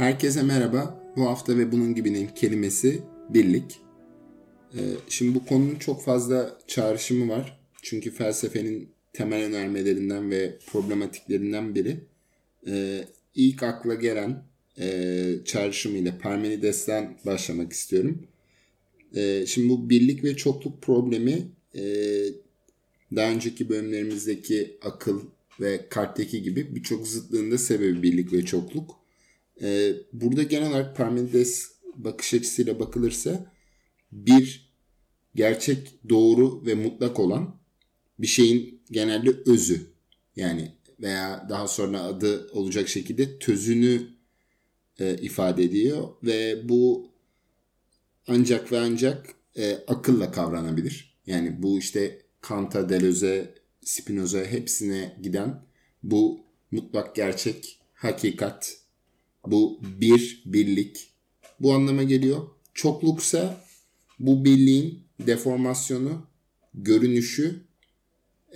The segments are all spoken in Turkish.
Herkese merhaba. Bu hafta ve bunun gibinin kelimesi birlik. Ee, şimdi bu konunun çok fazla çağrışımı var. Çünkü felsefenin temel önermelerinden ve problematiklerinden biri. Ee, ilk akla gelen e, çağrışımıyla Parmenides'ten başlamak istiyorum. Ee, şimdi bu birlik ve çokluk problemi e, daha önceki bölümlerimizdeki akıl ve karttaki gibi birçok zıtlığında sebebi birlik ve çokluk. Ee, burada genel olarak Parmenides bakış açısıyla bakılırsa bir gerçek, doğru ve mutlak olan bir şeyin genelde özü yani veya daha sonra adı olacak şekilde tözünü e, ifade ediyor ve bu ancak ve ancak e, akılla kavranabilir. Yani bu işte Kant'a, Deleuze, Spinoza hepsine giden bu mutlak gerçek, hakikat, bu bir, birlik bu anlama geliyor. Çokluksa bu birliğin deformasyonu, görünüşü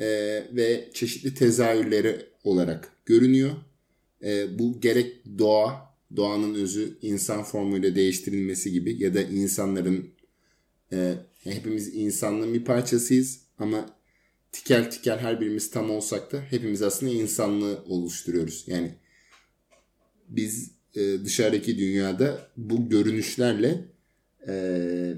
e, ve çeşitli tezahürleri olarak görünüyor. E, bu gerek doğa, doğanın özü insan formuyla değiştirilmesi gibi ya da insanların e, hepimiz insanlığın bir parçasıyız ama tikel tikel her birimiz tam olsak da hepimiz aslında insanlığı oluşturuyoruz. Yani biz e, dışarıdaki dünyada bu görünüşlerle e,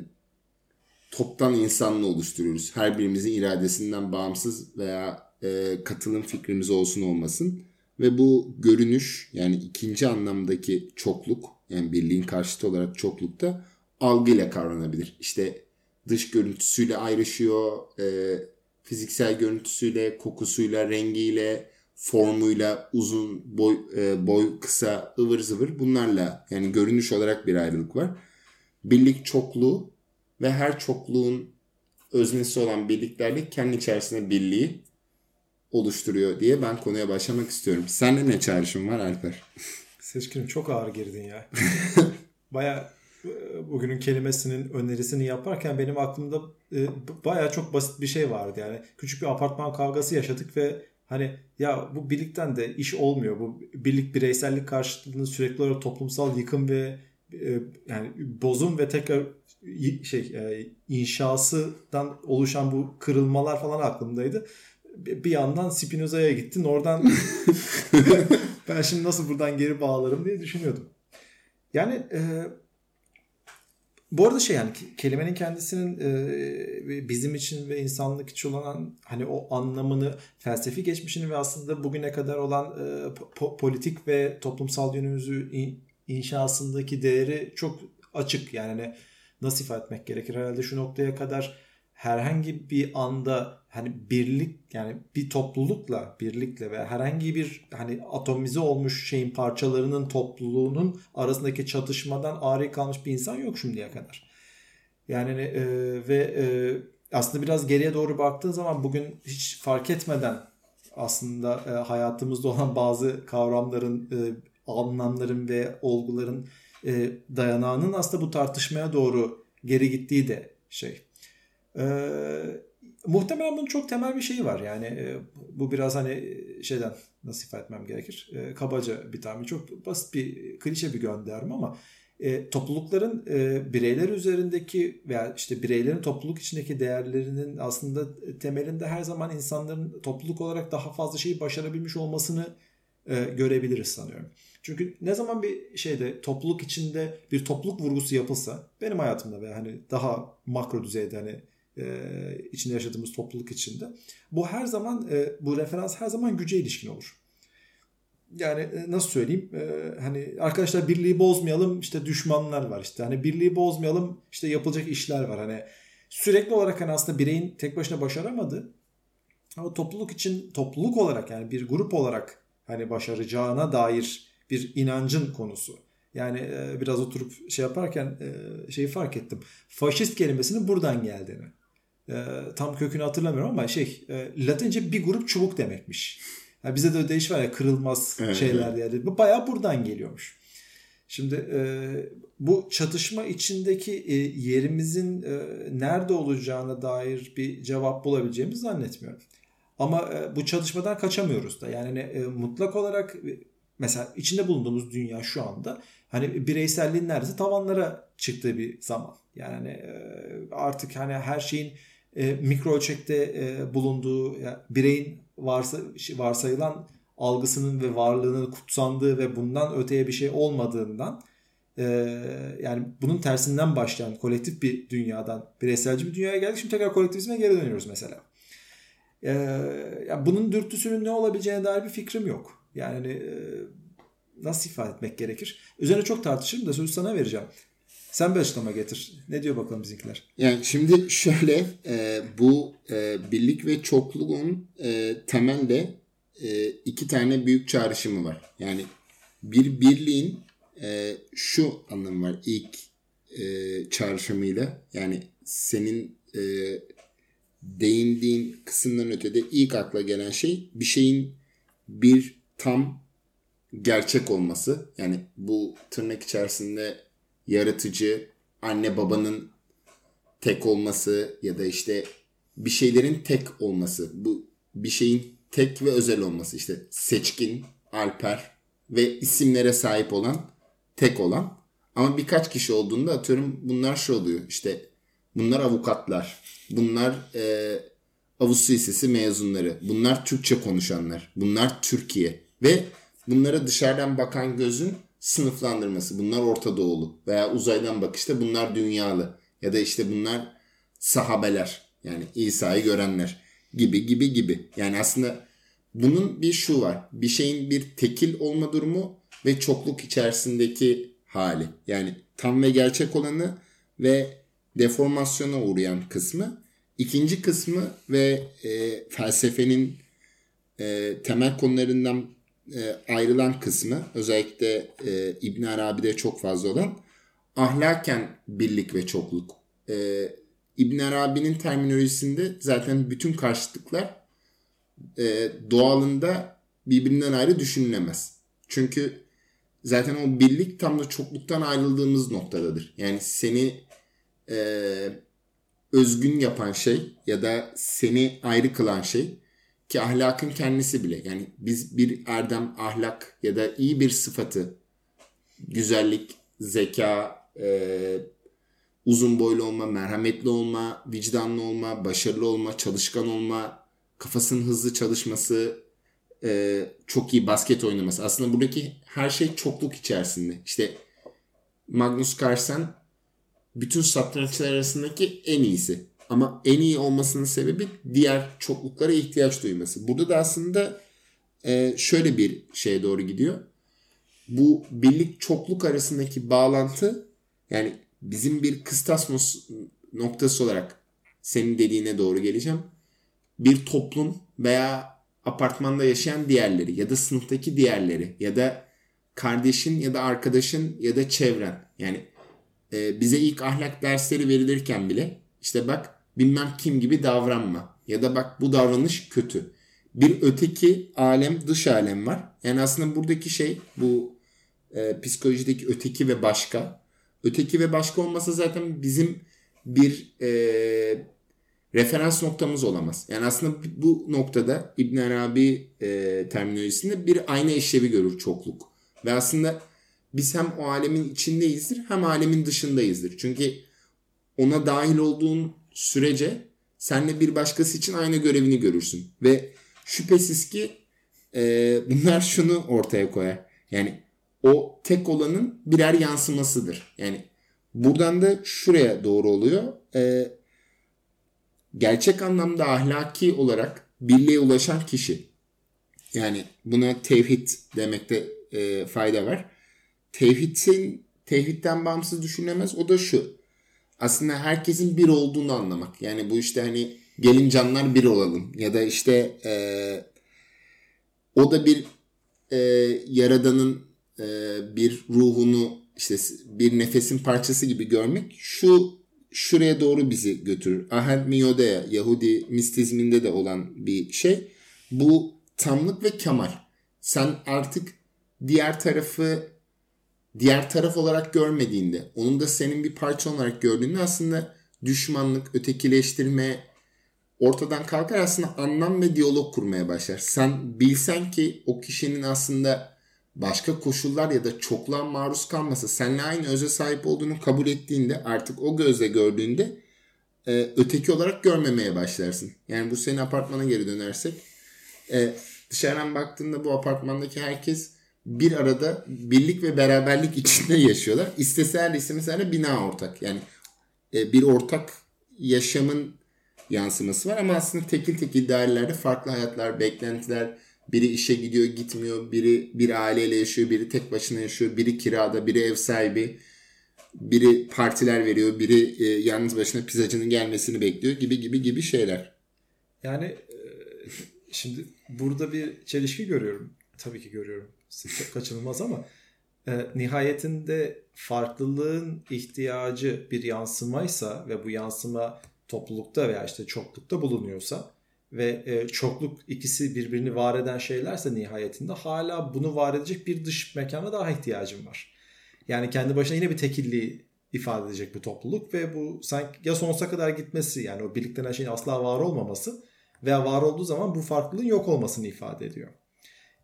toptan insanlığı oluşturuyoruz. Her birimizin iradesinden bağımsız veya e, katılım fikrimiz olsun olmasın. Ve bu görünüş yani ikinci anlamdaki çokluk yani birliğin karşıtı olarak çoklukta algıyla kavranabilir. İşte dış görüntüsüyle ayrışıyor, e, fiziksel görüntüsüyle, kokusuyla, rengiyle, formuyla, uzun, boy, e, boy kısa, ıvır zıvır bunlarla yani görünüş olarak bir ayrılık var. Birlik çokluğu ve her çokluğun öznesi olan birliklerle kendi içerisinde birliği oluşturuyor diye ben konuya başlamak istiyorum. Sende ne çağrışım var Alper? Seçkinim çok ağır girdin ya. Baya e, bugünün kelimesinin önerisini yaparken benim aklımda e, baya çok basit bir şey vardı. Yani küçük bir apartman kavgası yaşadık ve hani ya bu birlikten de iş olmuyor. Bu birlik bireysellik karşıtlığında sürekli olarak toplumsal yıkım ve e, yani bozum ve tekrar şey e, inşasından oluşan bu kırılmalar falan aklımdaydı. Bir yandan Spinoza'ya gittin. Oradan ben şimdi nasıl buradan geri bağlarım diye düşünüyordum. Yani e, bu arada şey yani kelimenin kendisinin e, bizim için ve insanlık için olan hani o anlamını felsefi geçmişini ve aslında bugüne kadar olan e, po- politik ve toplumsal yönümüzü in, inşasındaki değeri çok açık. Yani hani nasıl ifade etmek gerekir? Herhalde şu noktaya kadar herhangi bir anda hani birlik yani bir toplulukla birlikle ve herhangi bir hani atomize olmuş şeyin parçalarının topluluğunun arasındaki çatışmadan ari kalmış bir insan yok şimdiye kadar. Yani e, ve e, aslında biraz geriye doğru baktığın zaman bugün hiç fark etmeden aslında e, hayatımızda olan bazı kavramların, e, anlamların ve olguların e, dayanağının aslında bu tartışmaya doğru geri gittiği de şey. E, muhtemelen bunun çok temel bir şeyi var. Yani e, bu biraz hani şeyden nasıl ifade etmem gerekir? E, kabaca bir tahmin. Çok basit bir klişe bir gönderme ama e, toplulukların e, bireyler üzerindeki veya işte bireylerin topluluk içindeki değerlerinin aslında temelinde her zaman insanların topluluk olarak daha fazla şeyi başarabilmiş olmasını e, görebiliriz sanıyorum. Çünkü ne zaman bir şeyde topluluk içinde bir topluluk vurgusu yapılsa benim hayatımda veya hani daha makro düzeyde hani e, içinde yaşadığımız topluluk içinde bu her zaman e, bu referans her zaman güce ilişkin olur. Yani e, nasıl söyleyeyim e, hani arkadaşlar birliği bozmayalım işte düşmanlar var işte hani birliği bozmayalım işte yapılacak işler var hani sürekli olarak hani aslında bireyin tek başına başaramadı ama topluluk için topluluk olarak yani bir grup olarak hani başaracağına dair bir inancın konusu. Yani e, biraz oturup şey yaparken e, şeyi fark ettim. Faşist kelimesinin buradan geldiğini. E, tam kökünü hatırlamıyorum ama şey e, Latince bir grup çubuk demekmiş. Yani bize de ödeyiş var ya kırılmaz evet, şeyler evet. yani. Bu bayağı buradan geliyormuş. Şimdi e, bu çatışma içindeki e, yerimizin e, nerede olacağına dair bir cevap bulabileceğimizi zannetmiyorum. Ama e, bu çatışmadan kaçamıyoruz da. Yani e, mutlak olarak mesela içinde bulunduğumuz dünya şu anda hani bireyselliğin neredeyse tavanlara çıktığı bir zaman. Yani e, artık hani her şeyin e, mikro ölçekte e, bulunduğu yani bireyin varsa varsayılan algısının ve varlığının kutsandığı ve bundan öteye bir şey olmadığından e, yani bunun tersinden başlayan kolektif bir dünyadan bireyselci bir dünyaya geldik. Şimdi tekrar kolektivizme geri dönüyoruz mesela. E, yani bunun dürtüsünün ne olabileceğine dair bir fikrim yok. Yani e, nasıl ifade etmek gerekir? Üzerine çok tartışırım da sözü sana vereceğim. Sen bir açıklama getir. Ne diyor bakalım bizimkiler? Yani şimdi şöyle e, bu e, birlik ve çokluğun e, temelde e, iki tane büyük çağrışımı var. Yani bir birliğin e, şu anlamı var ilk e, çağrışımıyla yani senin e, değindiğin kısımdan ötede ilk akla gelen şey bir şeyin bir tam gerçek olması. Yani bu tırnak içerisinde yaratıcı anne babanın tek olması ya da işte bir şeylerin tek olması. Bu bir şeyin tek ve özel olması. işte seçkin, alper ve isimlere sahip olan tek olan. Ama birkaç kişi olduğunda atıyorum bunlar şu oluyor. İşte bunlar avukatlar. Bunlar e, Avusturya Lisesi mezunları. Bunlar Türkçe konuşanlar. Bunlar Türkiye. Ve bunlara dışarıdan bakan gözün sınıflandırması. Bunlar Orta Doğulu veya uzaydan bakışta bunlar dünyalı ya da işte bunlar sahabeler yani İsa'yı görenler gibi gibi gibi. Yani aslında bunun bir şu var. Bir şeyin bir tekil olma durumu ve çokluk içerisindeki hali. Yani tam ve gerçek olanı ve deformasyona uğrayan kısmı. İkinci kısmı ve e, felsefenin e, temel konularından e, ayrılan kısmı özellikle e, İbn Arabi'de çok fazla olan ahlaken birlik ve çokluk. E, İbn Arabi'nin terminolojisinde zaten bütün karşıtlıklar e, doğalında birbirinden ayrı düşünülemez. Çünkü zaten o birlik tam da çokluktan ayrıldığımız noktadadır. Yani seni e, özgün yapan şey ya da seni ayrı kılan şey ki ahlakın kendisi bile yani biz bir erdem ahlak ya da iyi bir sıfatı güzellik, zeka, e, uzun boylu olma, merhametli olma, vicdanlı olma, başarılı olma, çalışkan olma, kafasının hızlı çalışması, e, çok iyi basket oynaması. Aslında buradaki her şey çokluk içerisinde. İşte Magnus Carlsen bütün satranççılar arasındaki en iyisi. Ama en iyi olmasının sebebi diğer çokluklara ihtiyaç duyması. Burada da aslında e, şöyle bir şeye doğru gidiyor. Bu birlik çokluk arasındaki bağlantı yani bizim bir kıstas noktası olarak senin dediğine doğru geleceğim. Bir toplum veya apartmanda yaşayan diğerleri ya da sınıftaki diğerleri ya da kardeşin ya da arkadaşın ya da çevren. Yani e, bize ilk ahlak dersleri verilirken bile işte bak bilmem kim gibi davranma. Ya da bak bu davranış kötü. Bir öteki alem dış alem var. Yani aslında buradaki şey bu e, psikolojideki öteki ve başka. Öteki ve başka olmasa zaten bizim bir e, referans noktamız olamaz. Yani aslında bu noktada İbn Arabi e, terminolojisinde bir ayna işlevi görür çokluk. Ve aslında biz hem o alemin içindeyizdir hem alemin dışındayızdır. Çünkü ona dahil olduğun sürece senle bir başkası için aynı görevini görürsün. Ve şüphesiz ki e, bunlar şunu ortaya koyar. Yani o tek olanın birer yansımasıdır. Yani buradan da şuraya doğru oluyor. E, gerçek anlamda ahlaki olarak birliğe ulaşan kişi. Yani buna tevhid demekte e, fayda var. Tevhidin tevhidden bağımsız düşünülemez. O da şu aslında herkesin bir olduğunu anlamak. Yani bu işte hani gelin canlar bir olalım ya da işte e, o da bir e, yaradanın e, bir ruhunu işte bir nefesin parçası gibi görmek şu şuraya doğru bizi götürür. Ahad Miyodea Yahudi mistizminde de olan bir şey. Bu tamlık ve kemal. Sen artık diğer tarafı diğer taraf olarak görmediğinde, onun da senin bir parça olarak gördüğünde aslında düşmanlık, ötekileştirme ortadan kalkar aslında anlam ve diyalog kurmaya başlar. Sen bilsen ki o kişinin aslında başka koşullar ya da çokluğa maruz kalmasa seninle aynı öze sahip olduğunu kabul ettiğinde artık o gözle gördüğünde e, öteki olarak görmemeye başlarsın. Yani bu senin apartmana geri dönersek e, dışarıdan baktığında bu apartmandaki herkes bir arada birlik ve beraberlik içinde yaşıyorlar. İsteseler de istemseler de bina ortak. Yani e, bir ortak yaşamın yansıması var ama aslında tekil tekil dairelerde farklı hayatlar, beklentiler, biri işe gidiyor gitmiyor, biri bir aileyle yaşıyor, biri tek başına yaşıyor, biri kirada, biri ev sahibi, biri partiler veriyor, biri e, yalnız başına pizzacının gelmesini bekliyor gibi gibi gibi şeyler. Yani e, şimdi burada bir çelişki görüyorum. Tabii ki görüyorum. Kaçınılmaz ama e, nihayetinde farklılığın ihtiyacı bir yansımaysa ve bu yansıma toplulukta veya işte çoklukta bulunuyorsa ve e, çokluk ikisi birbirini var eden şeylerse nihayetinde hala bunu var edecek bir dış mekana daha ihtiyacım var. Yani kendi başına yine bir tekilliği ifade edecek bir topluluk ve bu sanki ya sonsuza kadar gitmesi yani o birliklenen şeyin asla var olmaması veya var olduğu zaman bu farklılığın yok olmasını ifade ediyor.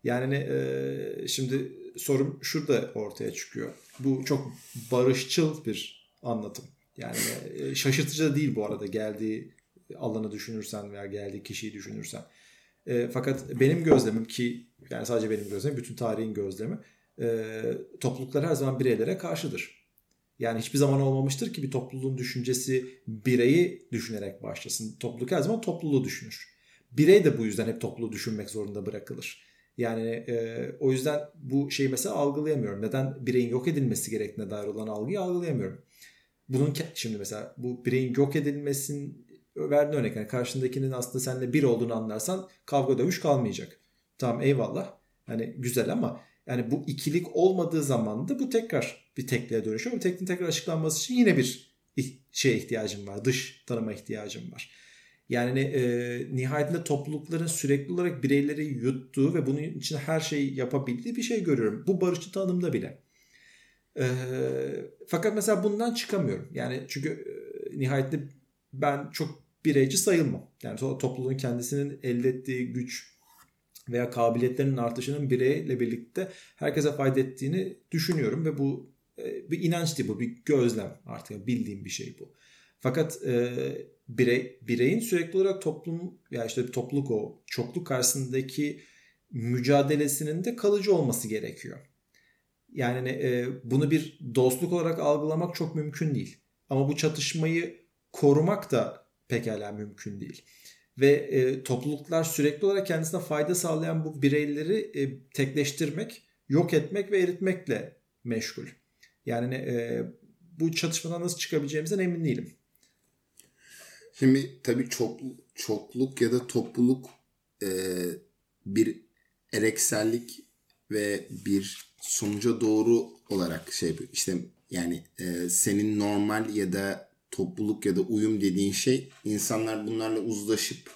Yani e, şimdi sorum şurada ortaya çıkıyor. Bu çok barışçıl bir anlatım. Yani e, şaşırtıcı da değil bu arada geldiği alanı düşünürsen veya geldiği kişiyi düşünürsen. E, fakat benim gözlemim ki yani sadece benim gözlemim bütün tarihin gözlemi e, topluluklar her zaman bireylere karşıdır. Yani hiçbir zaman olmamıştır ki bir topluluğun düşüncesi bireyi düşünerek başlasın. Topluluk her zaman topluluğu düşünür. Birey de bu yüzden hep topluluğu düşünmek zorunda bırakılır. Yani e, o yüzden bu şeyi mesela algılayamıyorum. Neden bireyin yok edilmesi gerektiğine dair olan algıyı algılayamıyorum. Bunun şimdi mesela bu bireyin yok edilmesinin verdiğin örnek yani karşındakinin aslında seninle bir olduğunu anlarsan kavga dövüş kalmayacak. Tamam eyvallah. Hani güzel ama yani bu ikilik olmadığı zaman da bu tekrar bir tekliğe dönüşüyor. Bu tekliğin tekrar açıklanması için yine bir şeye ihtiyacım var. Dış tanıma ihtiyacım var. Yani e, nihayetinde toplulukların sürekli olarak bireyleri yuttuğu ve bunun için her şeyi yapabildiği bir şey görüyorum. Bu barışçı tanımda bile. E, fakat mesela bundan çıkamıyorum. Yani çünkü e, nihayetinde ben çok bireyci sayılmam. Yani topluluğun kendisinin elde ettiği güç veya kabiliyetlerinin artışının bireyle birlikte herkese fayda ettiğini düşünüyorum ve bu e, bir inanç değil bu bir gözlem artık bildiğim bir şey bu. Fakat e, birey bireyin sürekli olarak toplum ya işte topluluk o çokluk karşısındaki mücadelesinin de kalıcı olması gerekiyor. Yani e, bunu bir dostluk olarak algılamak çok mümkün değil. Ama bu çatışmayı korumak da pekala mümkün değil. Ve e, topluluklar sürekli olarak kendisine fayda sağlayan bu bireyleri e, tekleştirmek, yok etmek ve eritmekle meşgul. Yani e, bu çatışmadan nasıl çıkabileceğimizden emin değilim. Şimdi tabii çok, çokluk ya da topluluk e, bir ereksellik ve bir sonuca doğru olarak şey işte yani e, senin normal ya da topluluk ya da uyum dediğin şey insanlar bunlarla uzlaşıp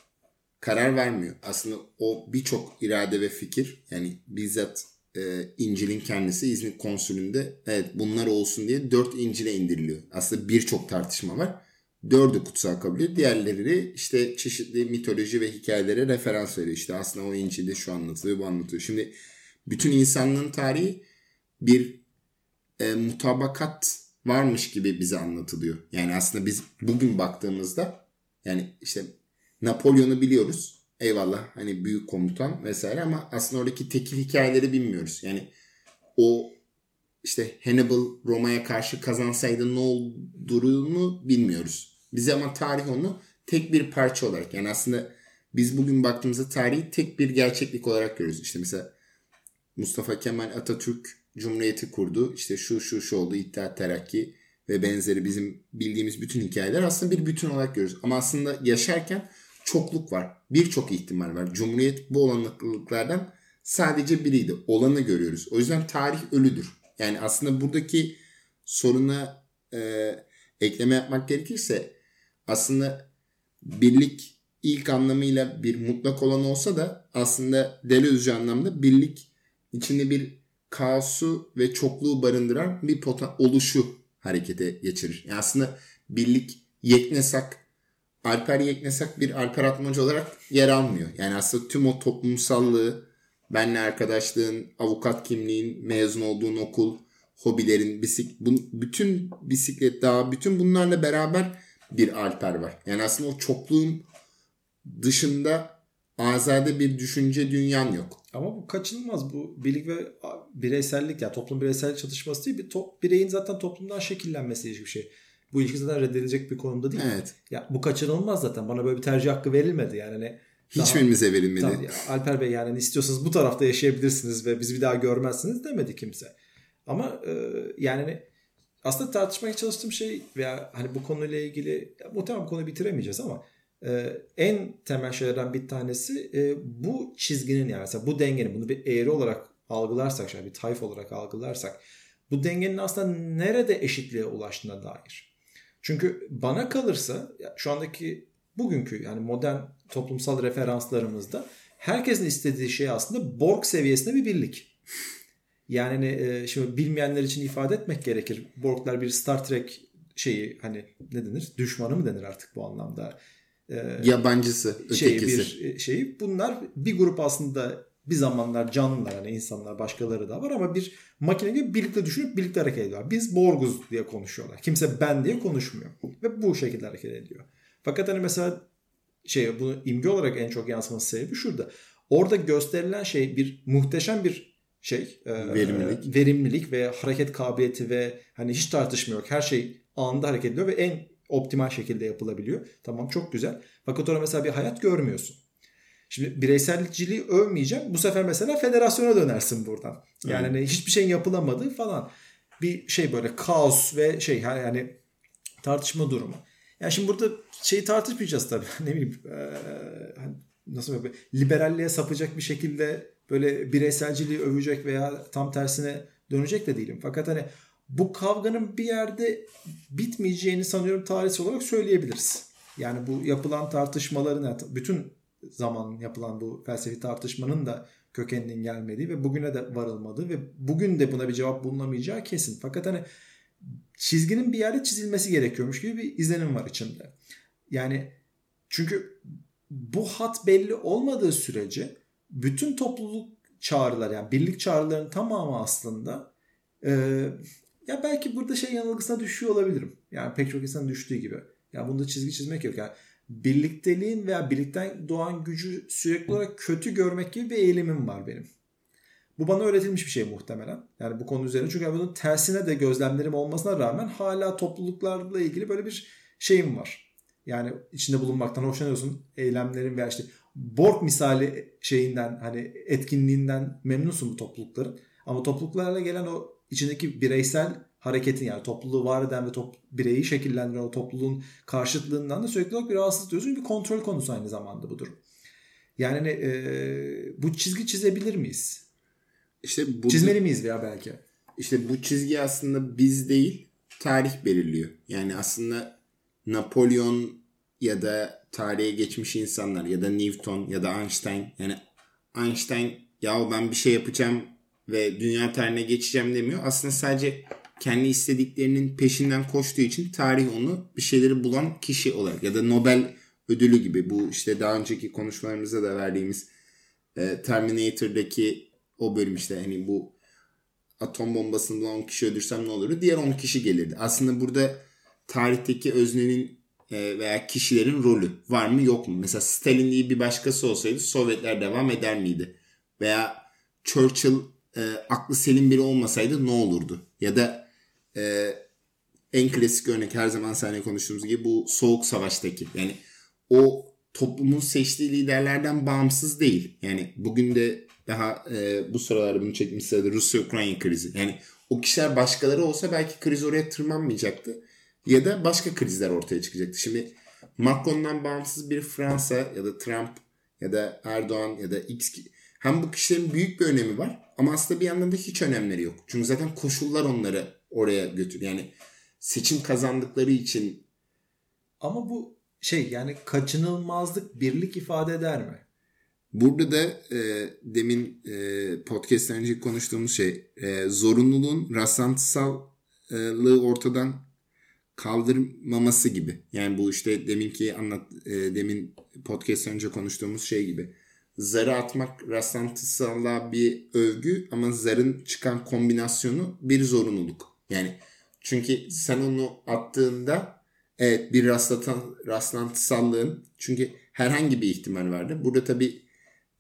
karar vermiyor. Aslında o birçok irade ve fikir yani bizzat e, İncil'in kendisi İzmir konsülünde evet bunlar olsun diye dört İncil'e indiriliyor. Aslında birçok tartışma var. Dördü kutsal kabul ediyor. Diğerleri işte çeşitli mitoloji ve hikayelere referans veriyor. İşte aslında o İncil'de şu anlatılıyor bu anlatıyor. Şimdi bütün insanlığın tarihi bir e, mutabakat varmış gibi bize anlatılıyor. Yani aslında biz bugün baktığımızda yani işte Napolyon'u biliyoruz. Eyvallah hani büyük komutan vesaire ama aslında oradaki tekil hikayeleri bilmiyoruz. Yani o işte Hannibal Roma'ya karşı kazansaydı ne olduğunu bilmiyoruz. Bize ama tarih onu tek bir parça olarak yani aslında biz bugün baktığımızda tarihi tek bir gerçeklik olarak görüyoruz. İşte mesela Mustafa Kemal Atatürk Cumhuriyeti kurdu. İşte şu şu şu oldu İttihat Terakki ve benzeri bizim bildiğimiz bütün hikayeler aslında bir bütün olarak görüyoruz. Ama aslında yaşarken çokluk var. Birçok ihtimal var. Cumhuriyet bu olanaklıklardan sadece biriydi. Olanı görüyoruz. O yüzden tarih ölüdür. Yani aslında buradaki soruna e, ekleme yapmak gerekirse aslında birlik ilk anlamıyla bir mutlak olan olsa da aslında Deleuze anlamda birlik içinde bir kaosu ve çokluğu barındıran bir poten oluşu harekete geçirir. Yani aslında birlik Yeknesak, Alper Yeknesak bir Alper Atmaca olarak yer almıyor. Yani aslında tüm o toplumsallığı benle arkadaşlığın, avukat kimliğin, mezun olduğun okul, hobilerin, bisik, bun, bütün bisiklet daha bütün bunlarla beraber bir Alper var. Yani aslında o çokluğun dışında azade bir düşünce dünyan yok. Ama bu kaçınılmaz. Bu birlik ve bireysellik ya yani toplum bireysel çatışması değil. Bir top, bireyin zaten toplumdan şekillenmesi hiçbir şey. Bu ilişki zaten reddedilecek bir konumda değil. Evet. Ya bu kaçınılmaz zaten. Bana böyle bir tercih hakkı verilmedi yani. Hani Hiçbirimize verilmedi. Tabii, Alper Bey yani istiyorsanız bu tarafta yaşayabilirsiniz ve bizi bir daha görmezsiniz demedi kimse. Ama e, yani aslında tartışmaya çalıştığım şey veya hani bu konuyla ilgili ya, muhtemelen bu konuyu bitiremeyeceğiz ama e, en temel şeylerden bir tanesi e, bu çizginin yani mesela bu dengenin bunu bir eğri olarak algılarsak şöyle bir tayf olarak algılarsak bu dengenin aslında nerede eşitliğe ulaştığına dair. Çünkü bana kalırsa şu andaki bugünkü yani modern toplumsal referanslarımızda herkesin istediği şey aslında Borg seviyesinde bir birlik. Yani e, şimdi bilmeyenler için ifade etmek gerekir. Borglar bir Star Trek şeyi hani ne denir? Düşmanı mı denir artık bu anlamda? Ee, Yabancısı, ötekisi. Şey, bir şeyi. Bunlar bir grup aslında bir zamanlar canlılar hani insanlar başkaları da var ama bir makine gibi birlikte düşünüp birlikte hareket ediyorlar. Biz Borguz diye konuşuyorlar. Kimse ben diye konuşmuyor. Ve bu şekilde hareket ediyor. Fakat hani mesela şey bunu imge olarak en çok yansıması sebebi şurada. Orada gösterilen şey bir muhteşem bir şey. Verimlilik. E, verimlilik ve hareket kabiliyeti ve hani hiç tartışma yok. Her şey anında hareket ediyor ve en optimal şekilde yapılabiliyor. Tamam çok güzel. Fakat orada mesela bir hayat görmüyorsun. Şimdi bireyselciliği övmeyeceğim. Bu sefer mesela federasyona dönersin buradan. Yani hani hiçbir şeyin yapılamadığı falan. Bir şey böyle kaos ve şey yani tartışma durumu. Yani şimdi burada şeyi tartışmayacağız tabii. ne bileyim ee, nasıl böyle liberalliğe sapacak bir şekilde böyle bireyselciliği övecek veya tam tersine dönecek de değilim. Fakat hani bu kavganın bir yerde bitmeyeceğini sanıyorum tarihsel olarak söyleyebiliriz. Yani bu yapılan tartışmaların bütün zaman yapılan bu felsefi tartışmanın da kökeninin gelmediği ve bugüne de varılmadığı ve bugün de buna bir cevap bulunamayacağı kesin. Fakat hani çizginin bir yerde çizilmesi gerekiyormuş gibi bir izlenim var içimde. Yani çünkü bu hat belli olmadığı sürece bütün topluluk çağrılar yani birlik çağrılarının tamamı aslında e, ya belki burada şey yanılgısına düşüyor olabilirim. Yani pek çok insan düştüğü gibi. Yani bunda çizgi çizmek yok. Yani birlikteliğin veya birlikten doğan gücü sürekli olarak kötü görmek gibi bir eğilimim var benim. Bu bana öğretilmiş bir şey muhtemelen. Yani bu konu üzerine. Çünkü bunun tersine de gözlemlerim olmasına rağmen hala topluluklarla ilgili böyle bir şeyim var. Yani içinde bulunmaktan hoşlanıyorsun. Eylemlerin veya işte Borg misali şeyinden hani etkinliğinden memnunsun bu toplulukların. Ama topluluklarla gelen o içindeki bireysel hareketin yani topluluğu var eden ve top, bireyi şekillendiren o topluluğun karşıtlığından da sürekli olarak bir rahatsız diyorsun. Bir kontrol konusu aynı zamanda bu durum. Yani e, bu çizgi çizebilir miyiz? İşte bu, Çizmeli miyiz veya belki? İşte bu çizgi aslında biz değil tarih belirliyor. Yani aslında Napolyon ya da tarihe geçmiş insanlar ya da Newton ya da Einstein yani Einstein ya ben bir şey yapacağım ve dünya tarihine geçeceğim demiyor. Aslında sadece kendi istediklerinin peşinden koştuğu için tarih onu bir şeyleri bulan kişi olarak ya da Nobel ödülü gibi bu işte daha önceki konuşmalarımızda da verdiğimiz e, Terminator'daki o bölüm işte hani bu atom bombasını bulan 10 kişi öldürsem ne olurdu? Diğer 10 kişi gelirdi. Aslında burada tarihteki öznenin e, veya kişilerin rolü var mı yok mu? Mesela Stalin diye bir başkası olsaydı Sovyetler devam eder miydi? Veya Churchill e, aklı selim biri olmasaydı ne olurdu? Ya da e, en klasik örnek her zaman seninle konuştuğumuz gibi bu soğuk savaştaki yani o toplumun seçtiği liderlerden bağımsız değil. Yani bugün de daha e, bu sıralarda bunu çekmiş sırada Rusya-Ukrayna krizi. Yani o kişiler başkaları olsa belki kriz oraya tırmanmayacaktı. Ya da başka krizler ortaya çıkacaktı. Şimdi Macron'dan bağımsız bir Fransa ya da Trump ya da Erdoğan ya da X hem bu kişilerin büyük bir önemi var ama aslında bir yandan da hiç önemleri yok. Çünkü zaten koşullar onları oraya götür. Yani seçim kazandıkları için ama bu şey yani kaçınılmazlık birlik ifade eder mi? Burada da e, demin e, podcast'ten önce konuştuğumuz şey e, zorunluluğun rastlantısallığı ortadan kaldırmaması gibi. Yani bu işte deminki anlat e, demin podcast önce konuştuğumuz şey gibi. zarı atmak rastlantısallığa bir övgü ama zarın çıkan kombinasyonu bir zorunluluk. Yani çünkü sen onu attığında evet bir rastlatan, rastlantısallığın çünkü herhangi bir ihtimal vardı. Burada tabii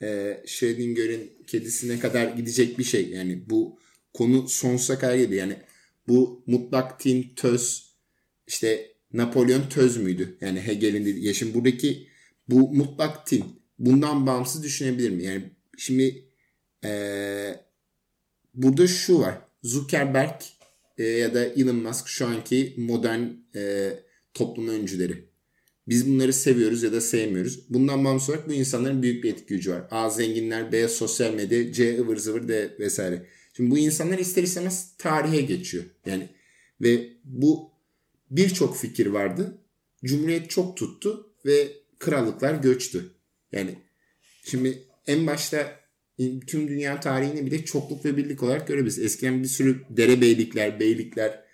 e, Schrödinger'in kedisine kadar gidecek bir şey. Yani bu konu sonsuza kadar gidiyor. Yani bu mutlak tin töz işte Napolyon töz müydü? Yani Hegel'in dediği. Ya şimdi buradaki bu mutlak tin bundan bağımsız düşünebilir mi? Yani şimdi ee, burada şu var. Zuckerberg e, ya da Elon Musk şu anki modern e, toplum öncüleri. Biz bunları seviyoruz ya da sevmiyoruz. Bundan bağımsız olarak bu insanların büyük bir etki gücü var. A zenginler, B sosyal medya, C ıvır zıvır D vesaire. Şimdi bu insanlar ister istemez tarihe geçiyor. Yani ve bu birçok fikir vardı. Cumhuriyet çok tuttu ve krallıklar göçtü. Yani şimdi en başta tüm dünya tarihini bile çokluk ve birlik olarak görebiliriz. Eskiden bir sürü derebeylikler, beylikler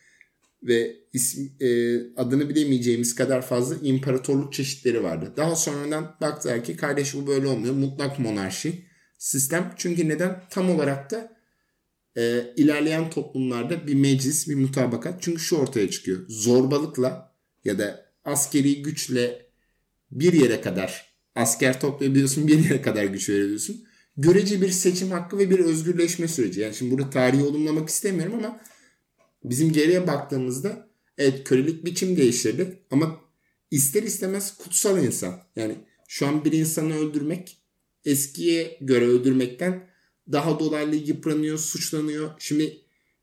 ve isim, e, adını bilemeyeceğimiz kadar fazla imparatorluk çeşitleri vardı. Daha sonradan baktılar ki kardeş bu böyle olmuyor. Mutlak monarşi sistem. Çünkü neden? Tam olarak da e, ilerleyen toplumlarda bir meclis, bir mutabakat. Çünkü şu ortaya çıkıyor. Zorbalıkla ya da askeri güçle bir yere kadar asker toplayabiliyorsun, bir yere kadar güç veriyorsun. Görece bir seçim hakkı ve bir özgürleşme süreci. Yani şimdi burada tarihi olumlamak istemiyorum ama bizim geriye baktığımızda evet kölelik biçim değiştirdi ama ister istemez kutsal insan. Yani şu an bir insanı öldürmek eskiye göre öldürmekten daha dolaylı yıpranıyor, suçlanıyor. Şimdi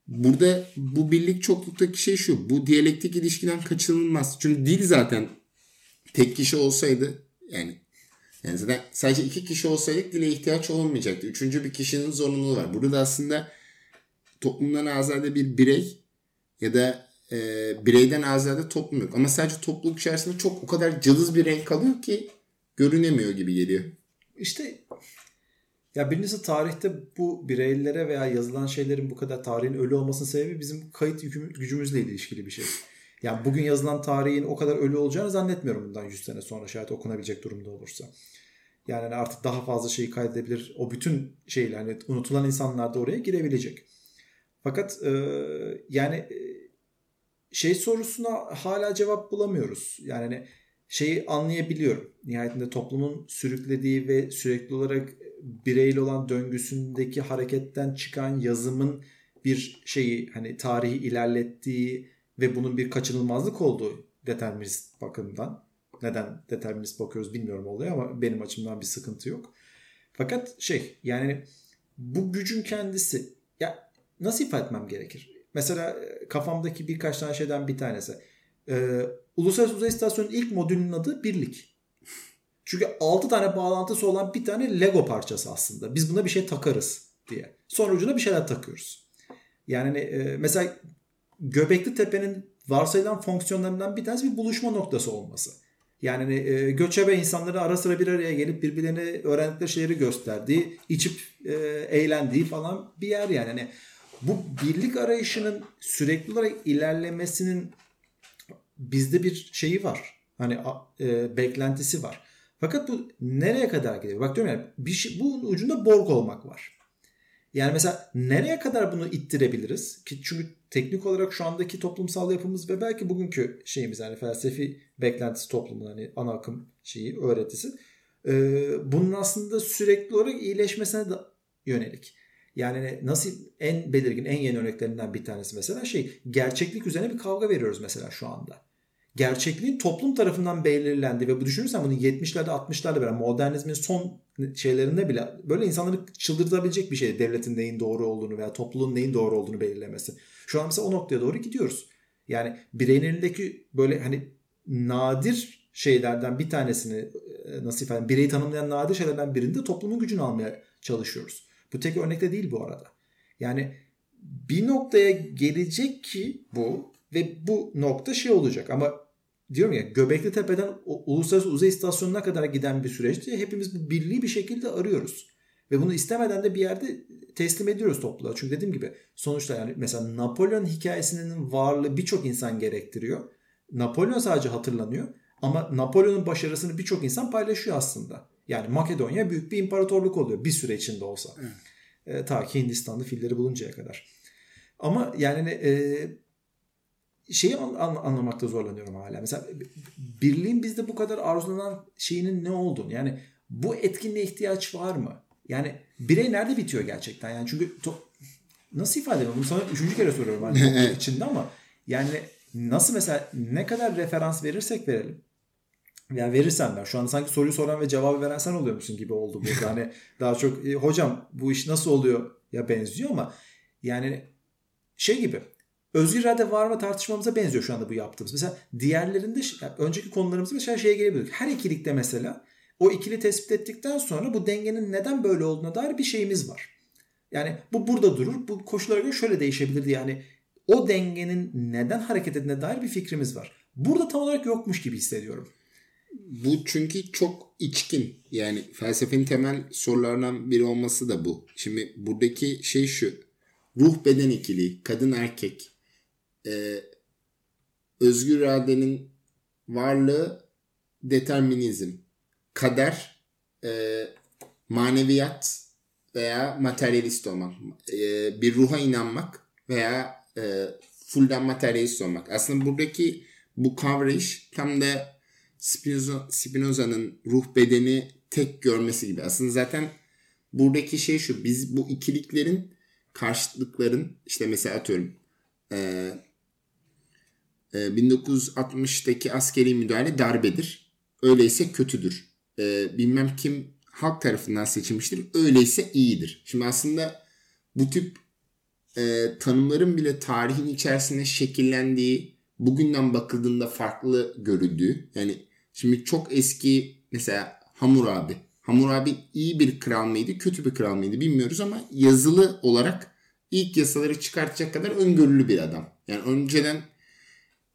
burada bu birlik çokluktaki şey şu. Bu diyalektik ilişkiden kaçınılmaz. Çünkü dil zaten tek kişi olsaydı yani yani zaten sadece iki kişi olsaydık dile ihtiyaç olmayacaktı. Üçüncü bir kişinin zorunluluğu var. Burada aslında toplumdan azade bir birey ya da e, bireyden azade toplum yok. Ama sadece topluluk içerisinde çok o kadar cılız bir renk kalıyor ki görünemiyor gibi geliyor. İşte ya birincisi tarihte bu bireylere veya yazılan şeylerin bu kadar tarihin ölü olmasının sebebi bizim kayıt gücümüzle ilişkili bir şey. Yani bugün yazılan tarihin o kadar ölü olacağını zannetmiyorum bundan 100 sene sonra şayet okunabilecek durumda olursa. Yani artık daha fazla şeyi kaydedebilir. O bütün şeyler hani unutulan insanlar da oraya girebilecek. Fakat e, yani şey sorusuna hala cevap bulamıyoruz. Yani hani şeyi anlayabiliyorum. Nihayetinde toplumun sürüklediği ve sürekli olarak bireyli olan döngüsündeki hareketten çıkan yazımın bir şeyi hani tarihi ilerlettiği ve bunun bir kaçınılmazlık olduğu determinist bakımdan. Neden determinist bakıyoruz bilmiyorum oluyor ama benim açımdan bir sıkıntı yok. Fakat şey yani bu gücün kendisi nasıl ifade etmem gerekir? Mesela e, kafamdaki birkaç tane şeyden bir tanesi. Ee, Uluslararası Uzay İstasyonu'nun ilk modülünün adı Birlik. Çünkü 6 tane bağlantısı olan bir tane Lego parçası aslında. Biz buna bir şey takarız diye. Sonra ucuna bir şeyler takıyoruz. Yani e, mesela Göbekli Tepe'nin varsayılan fonksiyonlarından bir tanesi bir buluşma noktası olması. Yani e, göçebe insanları ara sıra bir araya gelip birbirlerine öğrendikleri şeyleri gösterdiği, içip e, eğlendiği falan bir yer yani. yani. Bu birlik arayışının sürekli olarak ilerlemesinin bizde bir şeyi var. Hani e, beklentisi var. Fakat bu nereye kadar gidiyor? Bak diyorum yani bir şey, bunun ucunda Borg olmak var. Yani mesela nereye kadar bunu ittirebiliriz? Ki çünkü teknik olarak şu andaki toplumsal yapımız ve belki bugünkü şeyimiz yani felsefi beklentisi toplumun hani ana akım şeyi öğretisi e, bunun aslında sürekli olarak iyileşmesine de yönelik. Yani nasıl en belirgin en yeni örneklerinden bir tanesi mesela şey gerçeklik üzerine bir kavga veriyoruz mesela şu anda gerçekliğin toplum tarafından belirlendi ve bu düşünürsen bunu 70'lerde 60'larda bile modernizmin son şeylerinde bile böyle insanları çıldırtabilecek bir şey devletin neyin doğru olduğunu veya topluluğun neyin doğru olduğunu belirlemesi. Şu an mesela o noktaya doğru gidiyoruz. Yani bireyin elindeki böyle hani nadir şeylerden bir tanesini e, nasıl ifade bireyi tanımlayan nadir şeylerden birinde toplumun gücünü almaya çalışıyoruz. Bu tek örnekte değil bu arada. Yani bir noktaya gelecek ki bu ve bu nokta şey olacak ama diyorum ya Göbekli Tepe'den Uluslararası Uzay İstasyonu'na kadar giden bir süreçte hepimiz bu birliği bir şekilde arıyoruz. Ve bunu istemeden de bir yerde teslim ediyoruz topluluğa. Çünkü dediğim gibi sonuçta yani mesela Napolyon hikayesinin varlığı birçok insan gerektiriyor. Napolyon sadece hatırlanıyor ama Napolyon'un başarısını birçok insan paylaşıyor aslında. Yani Makedonya büyük bir imparatorluk oluyor bir süre içinde olsa. Evet. E, ta ki Hindistan'da filleri buluncaya kadar. Ama yani e, şeyi an, an, anlamakta zorlanıyorum hala. Mesela birliğin bizde bu kadar arzulanan şeyinin ne olduğunu yani bu etkinliğe ihtiyaç var mı? Yani birey nerede bitiyor gerçekten? Yani çünkü to- nasıl ifade ediyorum? Bunu sana üçüncü kere soruyorum hani içinde ama yani nasıl mesela ne kadar referans verirsek verelim yani verirsen ben şu anda sanki soruyu soran ve cevabı veren sen oluyormuşsun gibi oldu burada. hani daha çok e, hocam bu iş nasıl oluyor ya benziyor ama yani şey gibi özgür irade var mı tartışmamıza benziyor şu anda bu yaptığımız. Mesela diğerlerinde yani önceki konularımızda mesela şeye gelebiliyorduk. Her ikilikte mesela o ikili tespit ettikten sonra bu dengenin neden böyle olduğuna dair bir şeyimiz var. Yani bu burada durur. Bu koşullara göre şöyle değişebilirdi. Yani o dengenin neden hareket ettiğine dair bir fikrimiz var. Burada tam olarak yokmuş gibi hissediyorum. Bu çünkü çok içkin. Yani felsefenin temel sorularından biri olması da bu. Şimdi buradaki şey şu. Ruh beden ikiliği, kadın erkek. Ee, özgür iradenin varlığı determinizm. Kader, e, maneviyat veya materyalist olmak. E, bir ruha inanmak veya e, fullden materyalist olmak. Aslında buradaki bu kavrayış tam da Spinoza, Spinoza'nın ruh bedeni tek görmesi gibi. Aslında zaten buradaki şey şu. Biz bu ikiliklerin karşıtlıkların işte mesela atıyorum e, e, 1960'daki askeri müdahale darbedir. Öyleyse kötüdür. E, bilmem kim halk tarafından seçilmiştir. Öyleyse iyidir. Şimdi aslında bu tip e, tanımların bile tarihin içerisinde şekillendiği bugünden bakıldığında farklı görüldüğü yani şimdi çok eski mesela Hammurabi Hammurabi iyi bir kral mıydı kötü bir kral mıydı bilmiyoruz ama yazılı olarak ilk yasaları çıkartacak kadar öngörülü bir adam. Yani önceden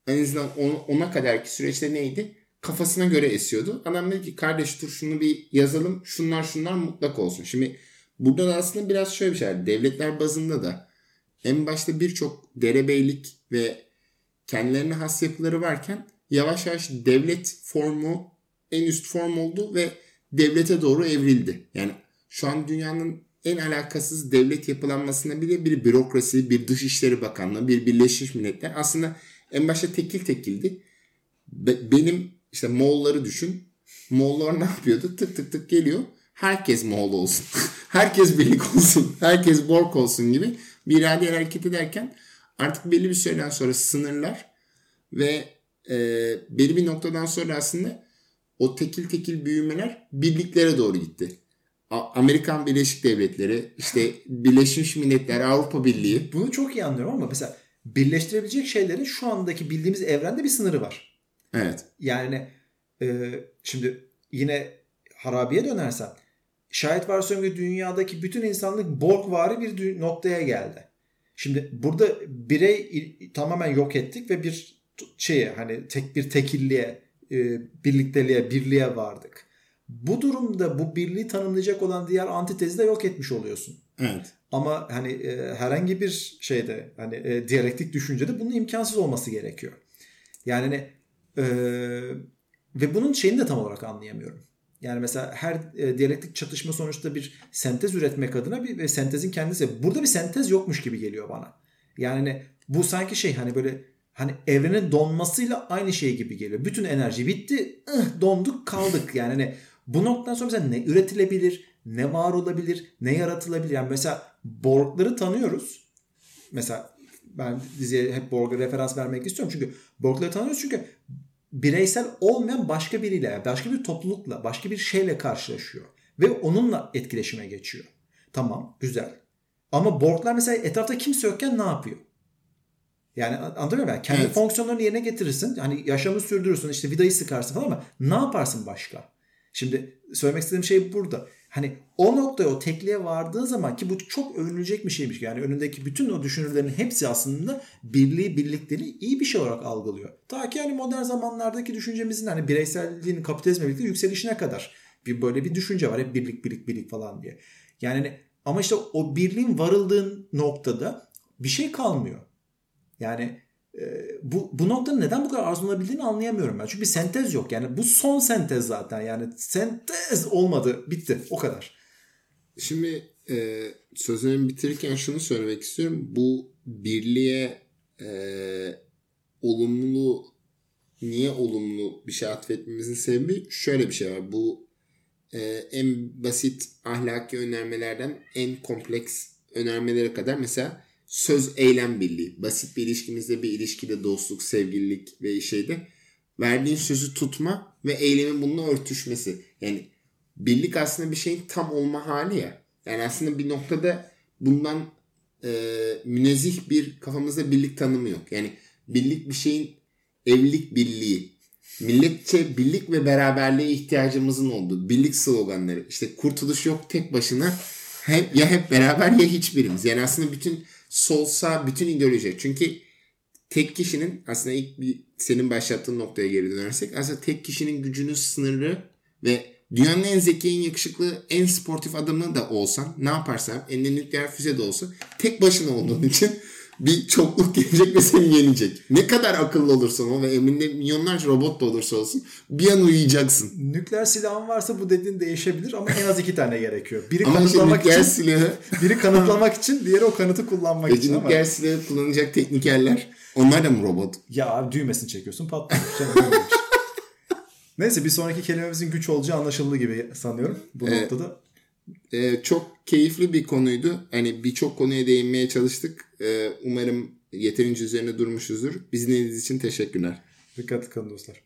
en azından ona kadarki süreçte neydi? Kafasına göre esiyordu. Adam dedi ki kardeş dur şunu bir yazalım şunlar şunlar mutlak olsun. Şimdi burada da aslında biraz şöyle bir şey var. Devletler bazında da en başta birçok derebeylik ve kendilerine has yapıları varken yavaş yavaş devlet formu en üst form oldu ve devlete doğru evrildi. Yani şu an dünyanın en alakasız devlet yapılanmasına bile bir bürokrasi, bir dışişleri bakanlığı, bir Birleşmiş Milletler aslında en başta tekil tekildi. Be- benim işte Moğolları düşün. Moğollar ne yapıyordu? Tık tık tık geliyor. Herkes Moğol olsun. herkes birlik olsun. Herkes Bork olsun gibi bir irade hareket ederken artık belli bir süreden sonra sınırlar ve e, belli bir noktadan sonra aslında o tekil tekil büyümeler birliklere doğru gitti. Amerikan Birleşik Devletleri, işte Birleşmiş Milletler, Avrupa Birliği. Bunu çok iyi anlıyorum ama mesela birleştirebilecek şeylerin şu andaki bildiğimiz evrende bir sınırı var. Evet. Yani e, şimdi yine harabiye dönersen şayet varsayıyorum ki dünyadaki bütün insanlık Borgvari bir noktaya geldi. Şimdi burada birey tamamen yok ettik ve bir şeye hani tek bir tekilliğe, e, birlikteliğe, birliğe vardık. Bu durumda bu birliği tanımlayacak olan diğer antitezi de yok etmiş oluyorsun. Evet. Ama hani e, herhangi bir şeyde hani e, diyalektik düşüncede bunun imkansız olması gerekiyor. Yani hani, e, ve bunun şeyini de tam olarak anlayamıyorum. Yani mesela her e, diyalektik çatışma sonuçta bir sentez üretmek adına bir ve sentezin kendisi. Burada bir sentez yokmuş gibi geliyor bana. Yani hani bu sanki şey hani böyle hani evrenin donmasıyla aynı şey gibi geliyor. Bütün enerji bitti, ıh, donduk, kaldık. Yani hani bu noktadan sonra mesela ne üretilebilir, ne var olabilir, ne yaratılabilir? Yani mesela Borg'ları tanıyoruz. Mesela ben diziye hep Borg'a referans vermek istiyorum. Çünkü Borg'ları tanıyoruz çünkü bireysel olmayan başka biriyle, başka bir toplulukla, başka bir şeyle karşılaşıyor. Ve onunla etkileşime geçiyor. Tamam, güzel. Ama Borg'lar mesela etrafta kimse yokken ne yapıyor? Yani anlatabiliyor muyum? Kendi Evet. fonksiyonlarını yerine getirirsin. Hani yaşamı sürdürürsün, işte vidayı sıkarsın falan ama ne yaparsın başka? Şimdi söylemek istediğim şey burada. Hani o noktaya o tekliğe vardığı zaman ki bu çok övünülecek bir şeymiş. Yani önündeki bütün o düşünürlerin hepsi aslında birliği birlikleri iyi bir şey olarak algılıyor. Ta ki hani modern zamanlardaki düşüncemizin hani bireyselliğin kapitalizmle birlikte yükselişine kadar bir böyle bir düşünce var. Hep birlik birlik birlik falan diye. Yani hani, ama işte o birliğin varıldığın noktada bir şey kalmıyor. Yani e, bu, bu noktanın neden bu kadar arzulanabildiğini anlayamıyorum ben. Çünkü bir sentez yok. Yani bu son sentez zaten. Yani sentez olmadı. Bitti. O kadar. Şimdi e, sözlerimi bitirirken şunu söylemek istiyorum. Bu birliğe e, olumlu niye olumlu bir şey atfetmemizin sebebi şöyle bir şey var. Bu e, en basit ahlaki önermelerden en kompleks önermelere kadar mesela söz eylem birliği. Basit bir ilişkimizde bir ilişkide dostluk, sevgililik ve şeyde verdiğin sözü tutma ve eylemin bununla örtüşmesi. Yani birlik aslında bir şeyin tam olma hali ya. Yani aslında bir noktada bundan e, münezzih bir kafamızda birlik tanımı yok. Yani birlik bir şeyin evlilik birliği. Milletçe birlik ve beraberliğe ihtiyacımızın olduğu birlik sloganları. İşte kurtuluş yok tek başına. Hep, ya hep beraber ya hiçbirimiz. Yani aslında bütün sol sağ bütün ideoloji. Çünkü tek kişinin aslında ilk bir senin başlattığın noktaya geri dönersek aslında tek kişinin gücünün sınırı ve dünyanın en zeki, en yakışıklı, en sportif adamı da olsan ne yaparsan elinde nükleer füze de olsa tek başına olduğun için bir çokluk gelecek ve seni yenecek. Ne kadar akıllı olursan ol ve emrinde milyonlarca robot da olursa olsun bir an uyuyacaksın. Nükleer silahın varsa bu dediğin değişebilir ama en az iki tane gerekiyor. Biri Ama işte kanıtlamak nükleer için, silahı biri kanıtlamak için, diğeri o kanıtı kullanmak peki için ama. nükleer silahı kullanacak teknikerler onlar da mı robot? Ya abi düğmesini çekiyorsun patlıyor. Neyse bir sonraki kelimemizin güç olacağı anlaşıldı gibi sanıyorum bu Evet. noktada. Ee, çok keyifli bir konuydu. Hani birçok konuya değinmeye çalıştık. Ee, umarım yeterince üzerine durmuşuzdur. Bizi dinlediğiniz için teşekkürler. Dikkat kalın dostlar.